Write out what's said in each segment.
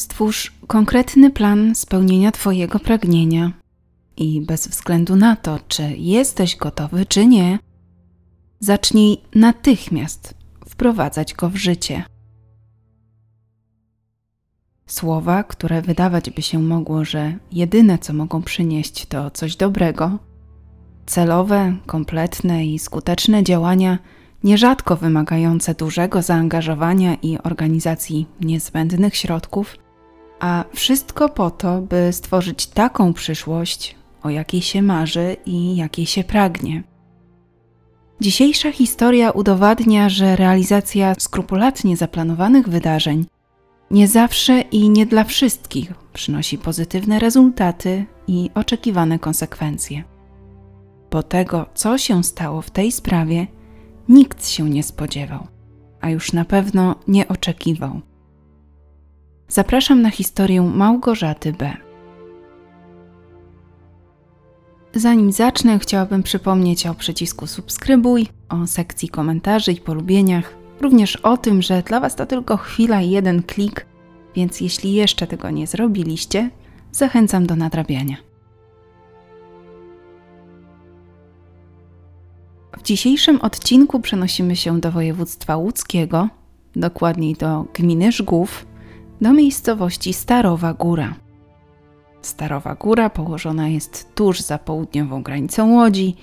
Stwórz konkretny plan spełnienia Twojego pragnienia i bez względu na to, czy jesteś gotowy, czy nie, zacznij natychmiast wprowadzać go w życie. Słowa, które wydawać by się mogło, że jedyne co mogą przynieść to coś dobrego, celowe, kompletne i skuteczne działania, nierzadko wymagające dużego zaangażowania i organizacji niezbędnych środków, a wszystko po to, by stworzyć taką przyszłość, o jakiej się marzy i jakiej się pragnie. Dzisiejsza historia udowadnia, że realizacja skrupulatnie zaplanowanych wydarzeń nie zawsze i nie dla wszystkich przynosi pozytywne rezultaty i oczekiwane konsekwencje. Bo tego, co się stało w tej sprawie, nikt się nie spodziewał, a już na pewno nie oczekiwał. Zapraszam na historię Małgorzaty B. Zanim zacznę, chciałabym przypomnieć o przycisku subskrybuj, o sekcji komentarzy i polubieniach, również o tym, że dla Was to tylko chwila i jeden klik, więc jeśli jeszcze tego nie zrobiliście, zachęcam do nadrabiania. W dzisiejszym odcinku przenosimy się do województwa łódzkiego, dokładniej do gminy Żgów, do miejscowości Starowa Góra. Starowa Góra położona jest tuż za południową granicą Łodzi.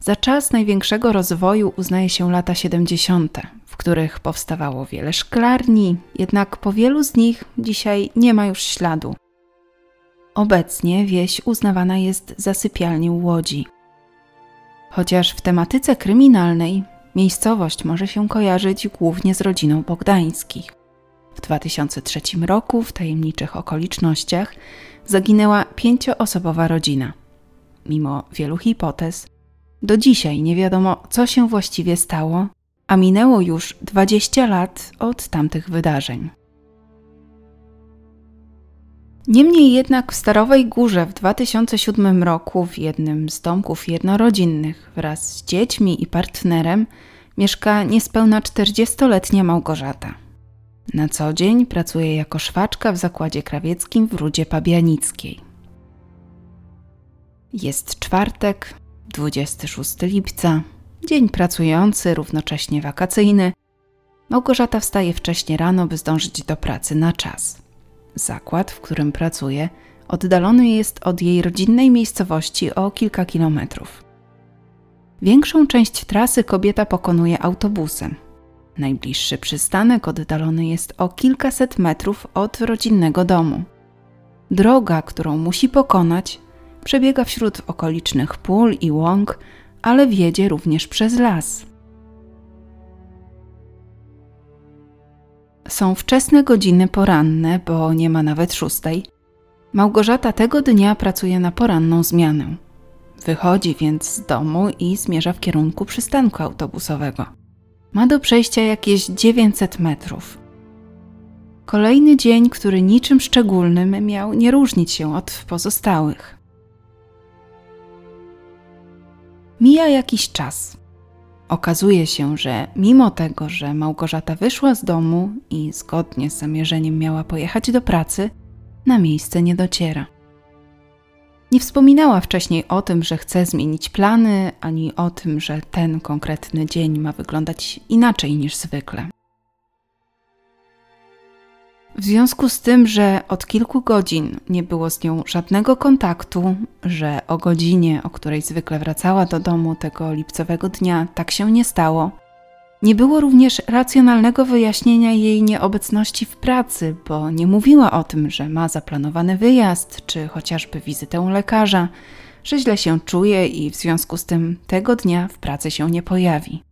Za czas największego rozwoju uznaje się lata 70., w których powstawało wiele szklarni, jednak po wielu z nich dzisiaj nie ma już śladu. Obecnie wieś uznawana jest za sypialnię Łodzi. Chociaż w tematyce kryminalnej miejscowość może się kojarzyć głównie z rodziną Bogdańskich. W 2003 roku w tajemniczych okolicznościach zaginęła pięcioosobowa rodzina. Mimo wielu hipotez, do dzisiaj nie wiadomo, co się właściwie stało, a minęło już 20 lat od tamtych wydarzeń. Niemniej jednak w Starowej Górze w 2007 roku w jednym z domków jednorodzinnych wraz z dziećmi i partnerem mieszka niespełna 40-letnia Małgorzata. Na co dzień pracuje jako szwaczka w zakładzie krawieckim w Rudzie Pabianickiej. Jest czwartek, 26 lipca, dzień pracujący, równocześnie wakacyjny. Małgorzata wstaje wcześnie rano, by zdążyć do pracy na czas. Zakład, w którym pracuje, oddalony jest od jej rodzinnej miejscowości o kilka kilometrów. Większą część trasy kobieta pokonuje autobusem. Najbliższy przystanek oddalony jest o kilkaset metrów od rodzinnego domu. Droga, którą musi pokonać, przebiega wśród okolicznych pól i łąk, ale wiedzie również przez las. Są wczesne godziny poranne, bo nie ma nawet szóstej. Małgorzata tego dnia pracuje na poranną zmianę. Wychodzi więc z domu i zmierza w kierunku przystanku autobusowego. Ma do przejścia jakieś 900 metrów. Kolejny dzień, który niczym szczególnym miał nie różnić się od pozostałych. Mija jakiś czas. Okazuje się, że mimo tego, że Małgorzata wyszła z domu i zgodnie z zamierzeniem miała pojechać do pracy, na miejsce nie dociera. Nie wspominała wcześniej o tym, że chce zmienić plany, ani o tym, że ten konkretny dzień ma wyglądać inaczej niż zwykle. W związku z tym, że od kilku godzin nie było z nią żadnego kontaktu, że o godzinie, o której zwykle wracała do domu tego lipcowego dnia, tak się nie stało, nie było również racjonalnego wyjaśnienia jej nieobecności w pracy, bo nie mówiła o tym, że ma zaplanowany wyjazd czy chociażby wizytę u lekarza, że źle się czuje i w związku z tym tego dnia w pracy się nie pojawi.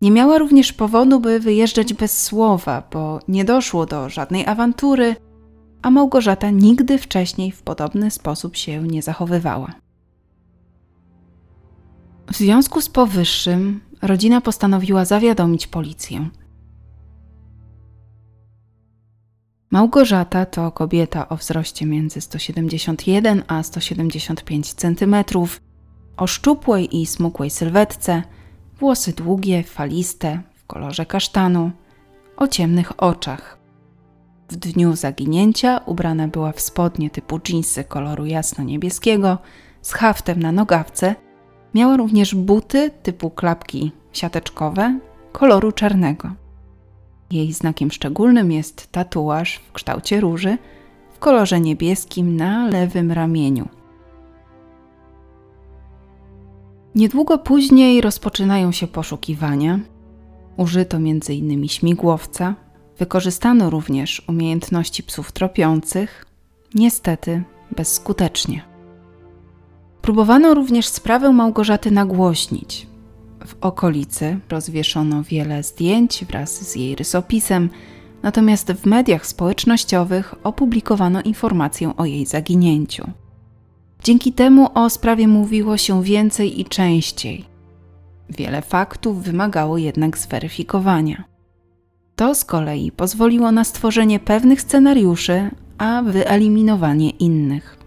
Nie miała również powodu, by wyjeżdżać bez słowa, bo nie doszło do żadnej awantury, a Małgorzata nigdy wcześniej w podobny sposób się nie zachowywała. W związku z powyższym rodzina postanowiła zawiadomić policję. Małgorzata to kobieta o wzroście między 171 a 175 cm, o szczupłej i smukłej sylwetce, włosy długie, faliste, w kolorze kasztanu, o ciemnych oczach. w dniu zaginięcia ubrana była w spodnie typu jeansy koloru jasno-niebieskiego z haftem na nogawce. Miała również buty typu klapki siateczkowe koloru czarnego. Jej znakiem szczególnym jest tatuaż w kształcie róży w kolorze niebieskim na lewym ramieniu. Niedługo później rozpoczynają się poszukiwania. Użyto m.in. śmigłowca, wykorzystano również umiejętności psów tropiących, niestety bezskutecznie. Próbowano również sprawę Małgorzaty nagłośnić. W okolicy rozwieszono wiele zdjęć wraz z jej rysopisem, natomiast w mediach społecznościowych opublikowano informację o jej zaginięciu. Dzięki temu o sprawie mówiło się więcej i częściej. Wiele faktów wymagało jednak zweryfikowania. To z kolei pozwoliło na stworzenie pewnych scenariuszy, a wyeliminowanie innych.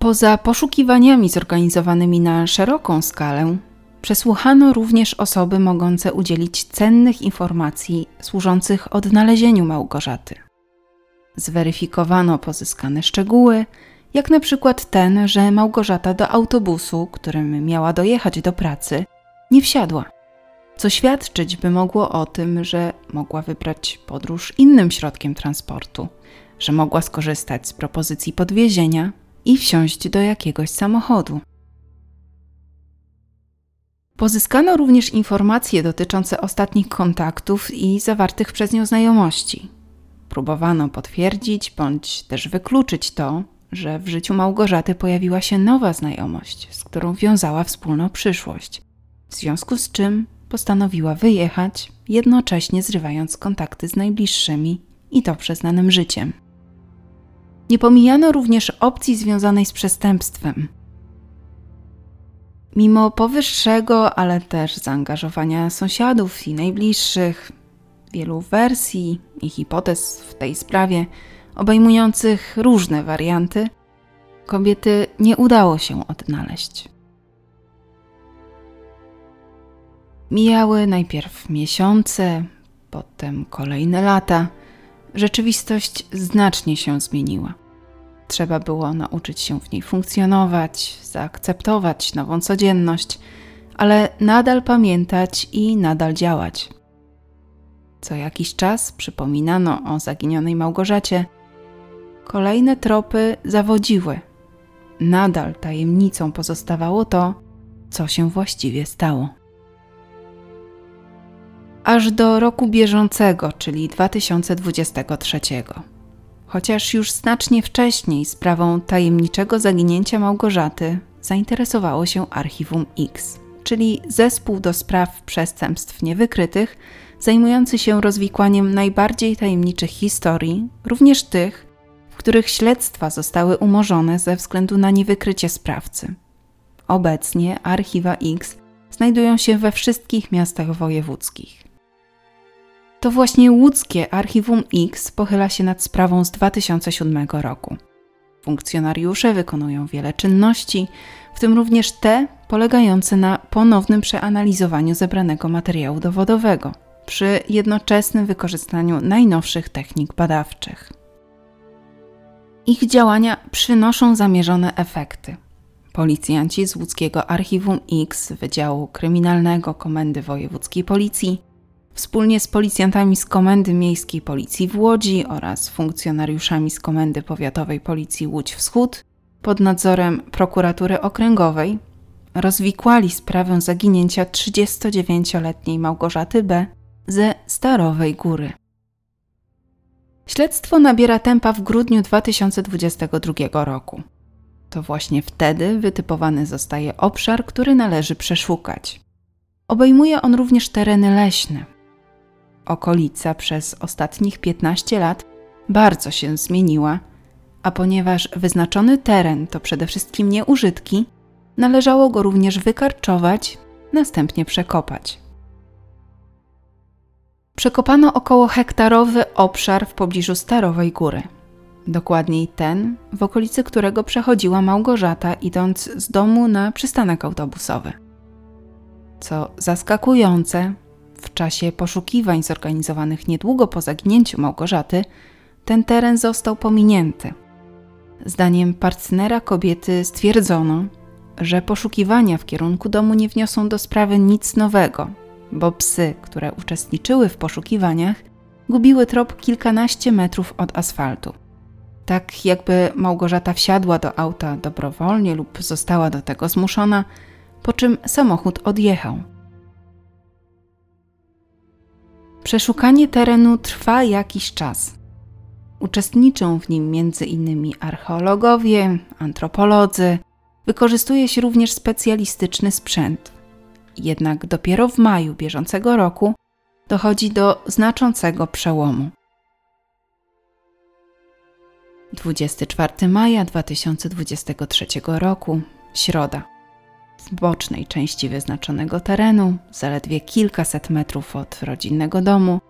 Poza poszukiwaniami zorganizowanymi na szeroką skalę, przesłuchano również osoby mogące udzielić cennych informacji służących odnalezieniu Małgorzaty. Zweryfikowano pozyskane szczegóły, jak na przykład ten, że Małgorzata do autobusu, którym miała dojechać do pracy, nie wsiadła, co świadczyć by mogło o tym, że mogła wybrać podróż innym środkiem transportu, że mogła skorzystać z propozycji podwiezienia i wsiąść do jakiegoś samochodu. Pozyskano również informacje dotyczące ostatnich kontaktów i zawartych przez nią znajomości. Próbowano potwierdzić bądź też wykluczyć to, że w życiu Małgorzaty pojawiła się nowa znajomość, z którą wiązała wspólną przyszłość, w związku z czym postanowiła wyjechać, jednocześnie zrywając kontakty z najbliższymi i to przyznanym życiem. Nie pomijano również opcji związanej z przestępstwem. Mimo powyższego, ale też zaangażowania sąsiadów i najbliższych, wielu wersji i hipotez w tej sprawie, obejmujących różne warianty, kobiety nie udało się odnaleźć. Mijały najpierw miesiące, potem kolejne lata. Rzeczywistość znacznie się zmieniła. Trzeba było nauczyć się w niej funkcjonować, zaakceptować nową codzienność, ale nadal pamiętać i nadal działać. Co jakiś czas przypominano o zaginionej Małgorzacie. Kolejne tropy zawodziły. Nadal tajemnicą pozostawało to, co się właściwie stało. Aż do roku bieżącego, czyli 2023. Chociaż już znacznie wcześniej sprawą tajemniczego zaginięcia Małgorzaty zainteresowało się Archiwum X, czyli zespół do spraw przestępstw niewykrytych, zajmujący się rozwikłaniem najbardziej tajemniczych historii, również tych, w których śledztwa zostały umorzone ze względu na niewykrycie sprawcy. Obecnie archiwa X znajdują się we wszystkich miastach wojewódzkich. To właśnie łódzkie Archiwum X pochyla się nad sprawą z 2007 roku. Funkcjonariusze wykonują wiele czynności, w tym również te polegające na ponownym przeanalizowaniu zebranego materiału dowodowego przy jednoczesnym wykorzystaniu najnowszych technik badawczych. Ich działania przynoszą zamierzone efekty. Policjanci z łódzkiego Archiwum X Wydziału Kryminalnego Komendy Wojewódzkiej Policji wspólnie z policjantami z Komendy Miejskiej Policji w Łodzi oraz funkcjonariuszami z Komendy Powiatowej Policji Łódź Wschód pod nadzorem prokuratury okręgowej rozwikłali sprawę zaginięcia 39-letniej Małgorzaty B. ze Starowej Góry. Śledztwo nabiera tempa w grudniu 2022 roku. To właśnie wtedy wytypowany zostaje obszar, który należy przeszukać. Obejmuje on również tereny leśne. Okolica przez ostatnich 15 lat bardzo się zmieniła, a ponieważ wyznaczony teren to przede wszystkim nieużytki, należało go również wykarczować, następnie przekopać. Przekopano około hektarowy obszar w pobliżu Starowej Góry. Dokładniej ten, w okolicy którego przechodziła Małgorzata, idąc z domu na przystanek autobusowy. Co zaskakujące, W czasie poszukiwań zorganizowanych niedługo po zaginięciu Małgorzaty, ten teren został pominięty. Zdaniem partnera kobiety stwierdzono, że poszukiwania w kierunku domu nie wniosą do sprawy nic nowego, bo psy, które uczestniczyły w poszukiwaniach, gubiły trop kilkanaście metrów od asfaltu. Tak jakby Małgorzata wsiadła do auta dobrowolnie lub została do tego zmuszona, po czym samochód odjechał. Przeszukanie terenu trwa jakiś czas. Uczestniczą w nim m.in. archeologowie, antropolodzy, wykorzystuje się również specjalistyczny sprzęt. Jednak dopiero w maju bieżącego roku dochodzi do znaczącego przełomu. 24 maja 2023 roku, środa. W bocznej części wyznaczonego terenu, zaledwie kilkaset metrów od rodzinnego domu,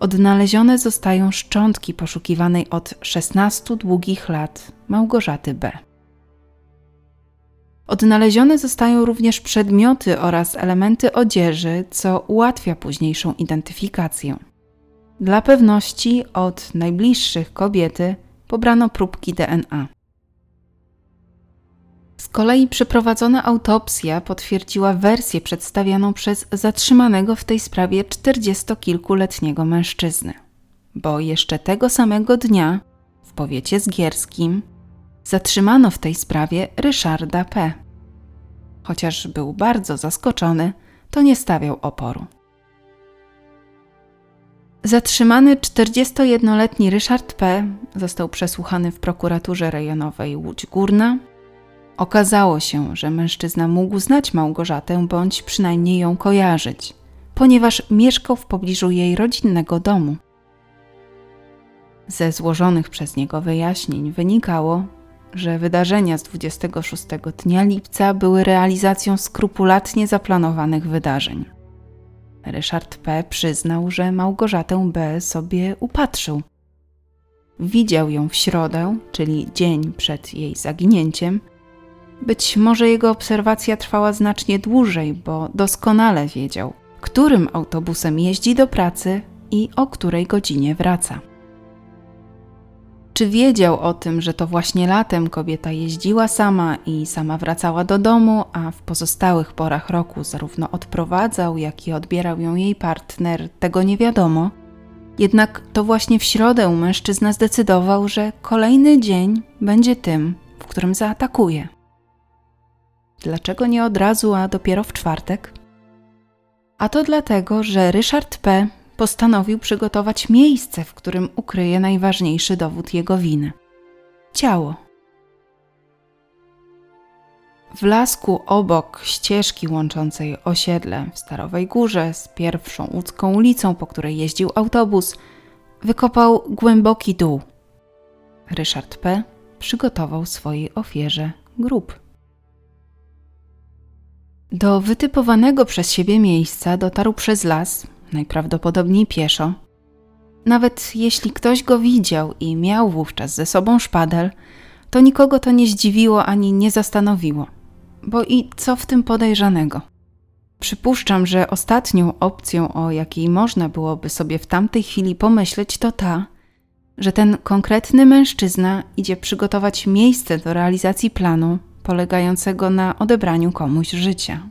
odnalezione zostają szczątki poszukiwanej od 16 długich lat Małgorzaty B. Odnalezione zostają również przedmioty oraz elementy odzieży, co ułatwia późniejszą identyfikację. Dla pewności od najbliższych kobiety pobrano próbki DNA. Z kolei przeprowadzona autopsja potwierdziła wersję przedstawioną przez zatrzymanego w tej sprawie czterdziestokilkuletniego mężczyzny, bo jeszcze tego samego dnia w powiecie zgierskim zatrzymano w tej sprawie Ryszarda P. Chociaż był bardzo zaskoczony, to nie stawiał oporu. Zatrzymany 41-letni Ryszard P. został przesłuchany w prokuraturze rejonowej Łódź Górna. Okazało się, że mężczyzna mógł znać Małgorzatę bądź przynajmniej ją kojarzyć, ponieważ mieszkał w pobliżu jej rodzinnego domu. Ze złożonych przez niego wyjaśnień wynikało, że wydarzenia z 26 dnia lipca były realizacją skrupulatnie zaplanowanych wydarzeń. Ryszard P. przyznał, że Małgorzatę B. sobie upatrzył. Widział ją w środę, czyli dzień przed jej zaginięciem. Być może jego obserwacja trwała znacznie dłużej, bo doskonale wiedział, którym autobusem jeździ do pracy i o której godzinie wraca. Czy wiedział o tym, że to właśnie latem kobieta jeździła sama i sama wracała do domu, a w pozostałych porach roku zarówno odprowadzał, jak i odbierał ją jej partner, tego nie wiadomo. Jednak to właśnie w środę mężczyzna zdecydował, że kolejny dzień będzie tym, w którym zaatakuje. Dlaczego nie od razu, a dopiero w czwartek? A to dlatego, że Ryszard P postanowił przygotować miejsce, w którym ukryje najważniejszy dowód jego winy ciało. W lasku obok ścieżki łączącej osiedle w Starowej Górze z pierwszą łódzką ulicą, po której jeździł autobus, wykopał głęboki dół. Ryszard P. przygotował swojej ofierze grób. Do wytypowanego przez siebie miejsca dotarł przez las, najprawdopodobniej pieszo. Nawet jeśli ktoś go widział i miał wówczas ze sobą szpadel, to nikogo to nie zdziwiło ani nie zastanowiło. Bo i co w tym podejrzanego? Przypuszczam, że ostatnią opcją, o jakiej można byłoby sobie w tamtej chwili pomyśleć, to ta, że ten konkretny mężczyzna idzie przygotować miejsce do realizacji planu polegającego na odebraniu komuś życia.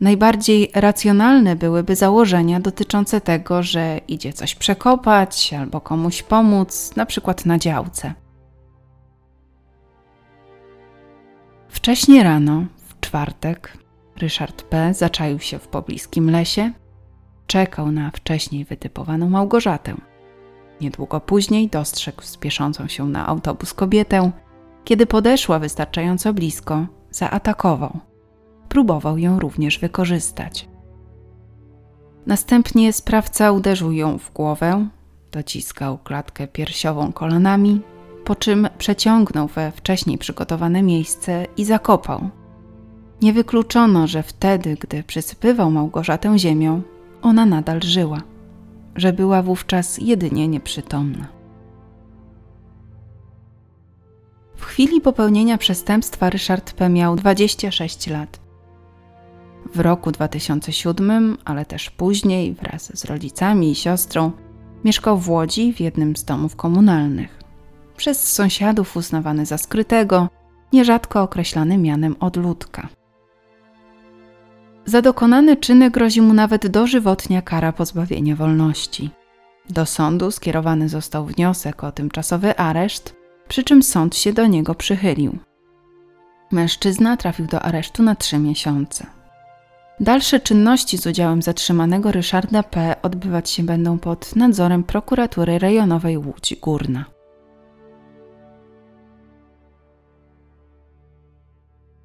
Najbardziej racjonalne byłyby założenia dotyczące tego, że idzie coś przekopać albo komuś pomóc, na przykład na działce. Wcześnie rano, w czwartek, Ryszard P. zaczaił się w pobliskim lesie, czekał na wcześniej wytypowaną Małgorzatę. Niedługo później dostrzegł spieszącą się na autobus kobietę. Kiedy podeszła wystarczająco blisko, zaatakował próbował ją również wykorzystać. Następnie sprawca uderzył ją w głowę, dociskał klatkę piersiową kolanami, po czym przeciągnął we wcześniej przygotowane miejsce i zakopał. Nie wykluczono, że wtedy, gdy przysypywał Małgorzatę ziemią, ona nadal żyła, że była wówczas jedynie nieprzytomna. W chwili popełnienia przestępstwa Ryszard P. miał 26 lat. W roku 2007, ale też później, wraz z rodzicami i siostrą, mieszkał w Łodzi w jednym z domów komunalnych. Przez sąsiadów uznawany za skrytego, nierzadko określany mianem odludka. Za dokonane czyny grozi mu nawet dożywotnia kara pozbawienia wolności. Do sądu skierowany został wniosek o tymczasowy areszt, przy czym sąd się do niego przychylił. Mężczyzna trafił do aresztu na trzy miesiące. Dalsze czynności z udziałem zatrzymanego Ryszarda P. odbywać się będą pod nadzorem prokuratury rejonowej Łódź Górna.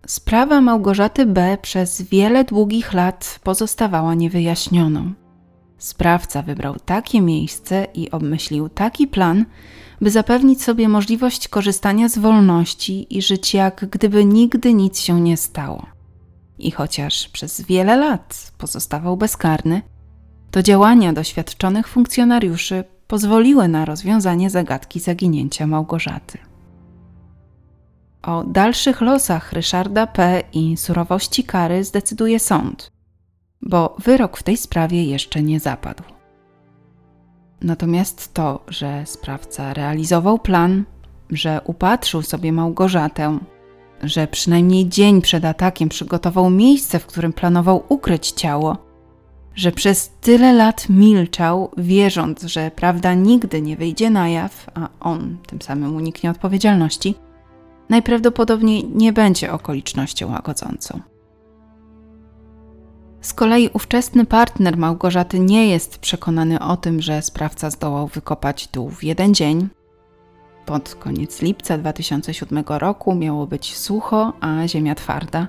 Sprawa Małgorzaty B. przez wiele długich lat pozostawała niewyjaśnioną. Sprawca wybrał takie miejsce i obmyślił taki plan, by zapewnić sobie możliwość korzystania z wolności i żyć jak gdyby nigdy nic się nie stało. I chociaż przez wiele lat pozostawał bezkarny, to działania doświadczonych funkcjonariuszy pozwoliły na rozwiązanie zagadki zaginięcia Małgorzaty. O dalszych losach Ryszarda P. i surowości kary zdecyduje sąd, bo wyrok w tej sprawie jeszcze nie zapadł. Natomiast to, że sprawca realizował plan, że upatrzył sobie Małgorzatę, że przynajmniej dzień przed atakiem przygotował miejsce, w którym planował ukryć ciało, że przez tyle lat milczał, wierząc, że prawda nigdy nie wyjdzie na jaw, a on tym samym uniknie odpowiedzialności, najprawdopodobniej nie będzie okolicznością łagodzącą. Z kolei ówczesny partner Małgorzaty nie jest przekonany o tym, że sprawca zdołał wykopać dół w jeden dzień. Pod koniec lipca 2007 roku miało być sucho, a ziemia twarda.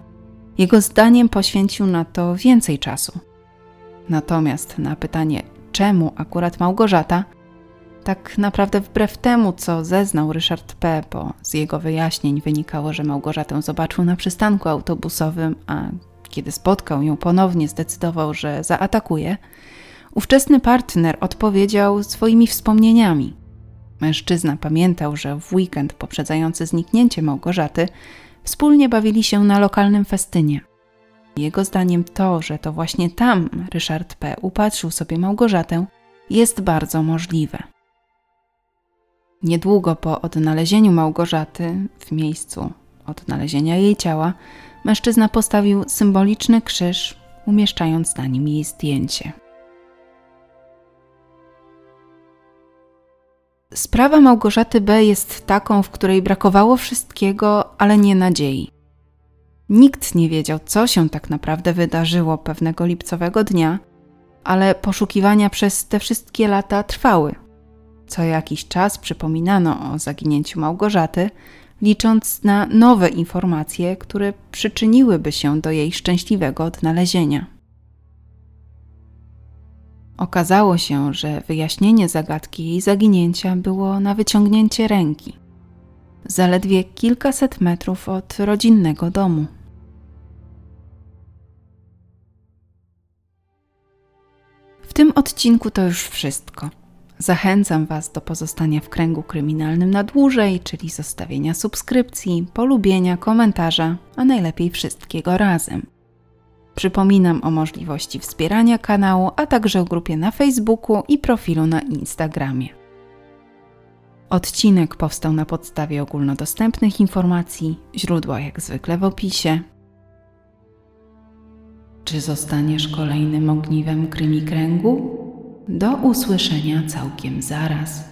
Jego zdaniem poświęcił na to więcej czasu. Natomiast na pytanie, czemu akurat Małgorzata, tak naprawdę wbrew temu, co zeznał Ryszard P., bo z jego wyjaśnień wynikało, że Małgorzatę zobaczył na przystanku autobusowym, a kiedy spotkał ją ponownie, zdecydował, że zaatakuje, ówczesny partner odpowiedział swoimi wspomnieniami. Mężczyzna pamiętał, że w weekend poprzedzający zniknięcie Małgorzaty wspólnie bawili się na lokalnym festynie. Jego zdaniem to, że to właśnie tam Ryszard P. upatrzył sobie Małgorzatę, jest bardzo możliwe. Niedługo po odnalezieniu Małgorzaty w miejscu odnalezienia jej ciała, mężczyzna postawił symboliczny krzyż, umieszczając na nim jej zdjęcie. Sprawa Małgorzaty B. jest taką, w której brakowało wszystkiego, ale nie nadziei. Nikt nie wiedział, co się tak naprawdę wydarzyło pewnego lipcowego dnia, ale poszukiwania przez te wszystkie lata trwały. Co jakiś czas przypominano o zaginięciu Małgorzaty, licząc na nowe informacje, które przyczyniłyby się do jej szczęśliwego odnalezienia. Okazało się, że wyjaśnienie zagadki jej zaginięcia było na wyciągnięcie ręki, zaledwie kilkaset metrów od rodzinnego domu. W tym odcinku to już wszystko. Zachęcam Was do pozostania w kręgu kryminalnym na dłużej, czyli zostawienia subskrypcji, polubienia, komentarza, a najlepiej wszystkiego razem. Przypominam o możliwości wspierania kanału, a także o grupie na Facebooku i profilu na Instagramie. Odcinek powstał na podstawie ogólnodostępnych informacji, źródła jak zwykle w opisie. Czy zostaniesz kolejnym ogniwem krymi kręgu? Do usłyszenia całkiem zaraz.